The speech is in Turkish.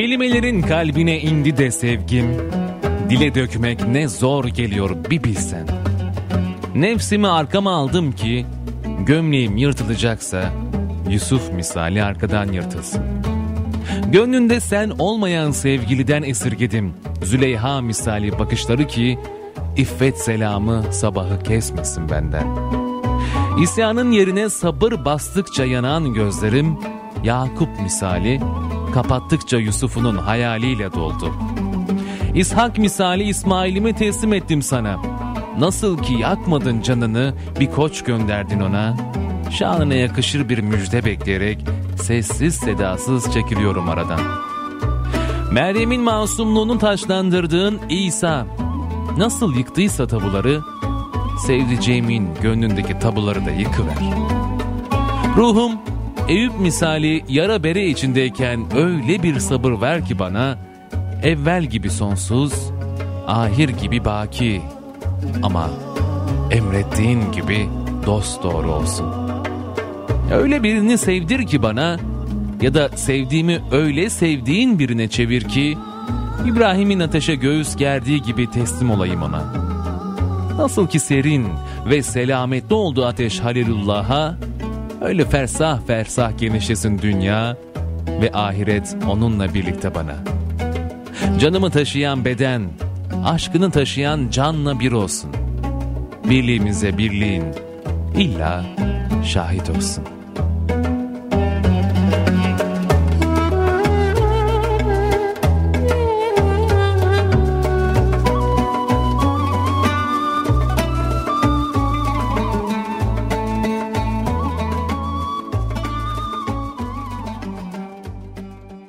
Kelimelerin kalbine indi de sevgim, dile dökmek ne zor geliyor bir bilsen. Nefsimi arkama aldım ki, gömleğim yırtılacaksa, Yusuf misali arkadan yırtılsın. Gönlünde sen olmayan sevgiliden esirgedim, Züleyha misali bakışları ki, iffet selamı sabahı kesmesin benden. İsyanın yerine sabır bastıkça yanan gözlerim, Yakup misali kapattıkça Yusuf'unun hayaliyle doldu. İshak misali İsmail'imi teslim ettim sana. Nasıl ki yakmadın canını bir koç gönderdin ona. Şanına yakışır bir müjde bekleyerek sessiz sedasız çekiliyorum aradan. Meryem'in masumluğunu taşlandırdığın İsa nasıl yıktıysa tabuları sevdiceğimin gönlündeki tabuları da yıkıver. Ruhum Eyüp misali yara bere içindeyken öyle bir sabır ver ki bana, evvel gibi sonsuz, ahir gibi baki ama emrettiğin gibi dost doğru olsun. Öyle birini sevdir ki bana ya da sevdiğimi öyle sevdiğin birine çevir ki İbrahim'in ateşe göğüs gerdiği gibi teslim olayım ona. Nasıl ki serin ve selametli oldu ateş Halilullah'a, Öyle fersah fersah genişlesin dünya ve ahiret onunla birlikte bana. Canımı taşıyan beden, aşkını taşıyan canla bir olsun. Birliğimize birliğin illa şahit olsun.''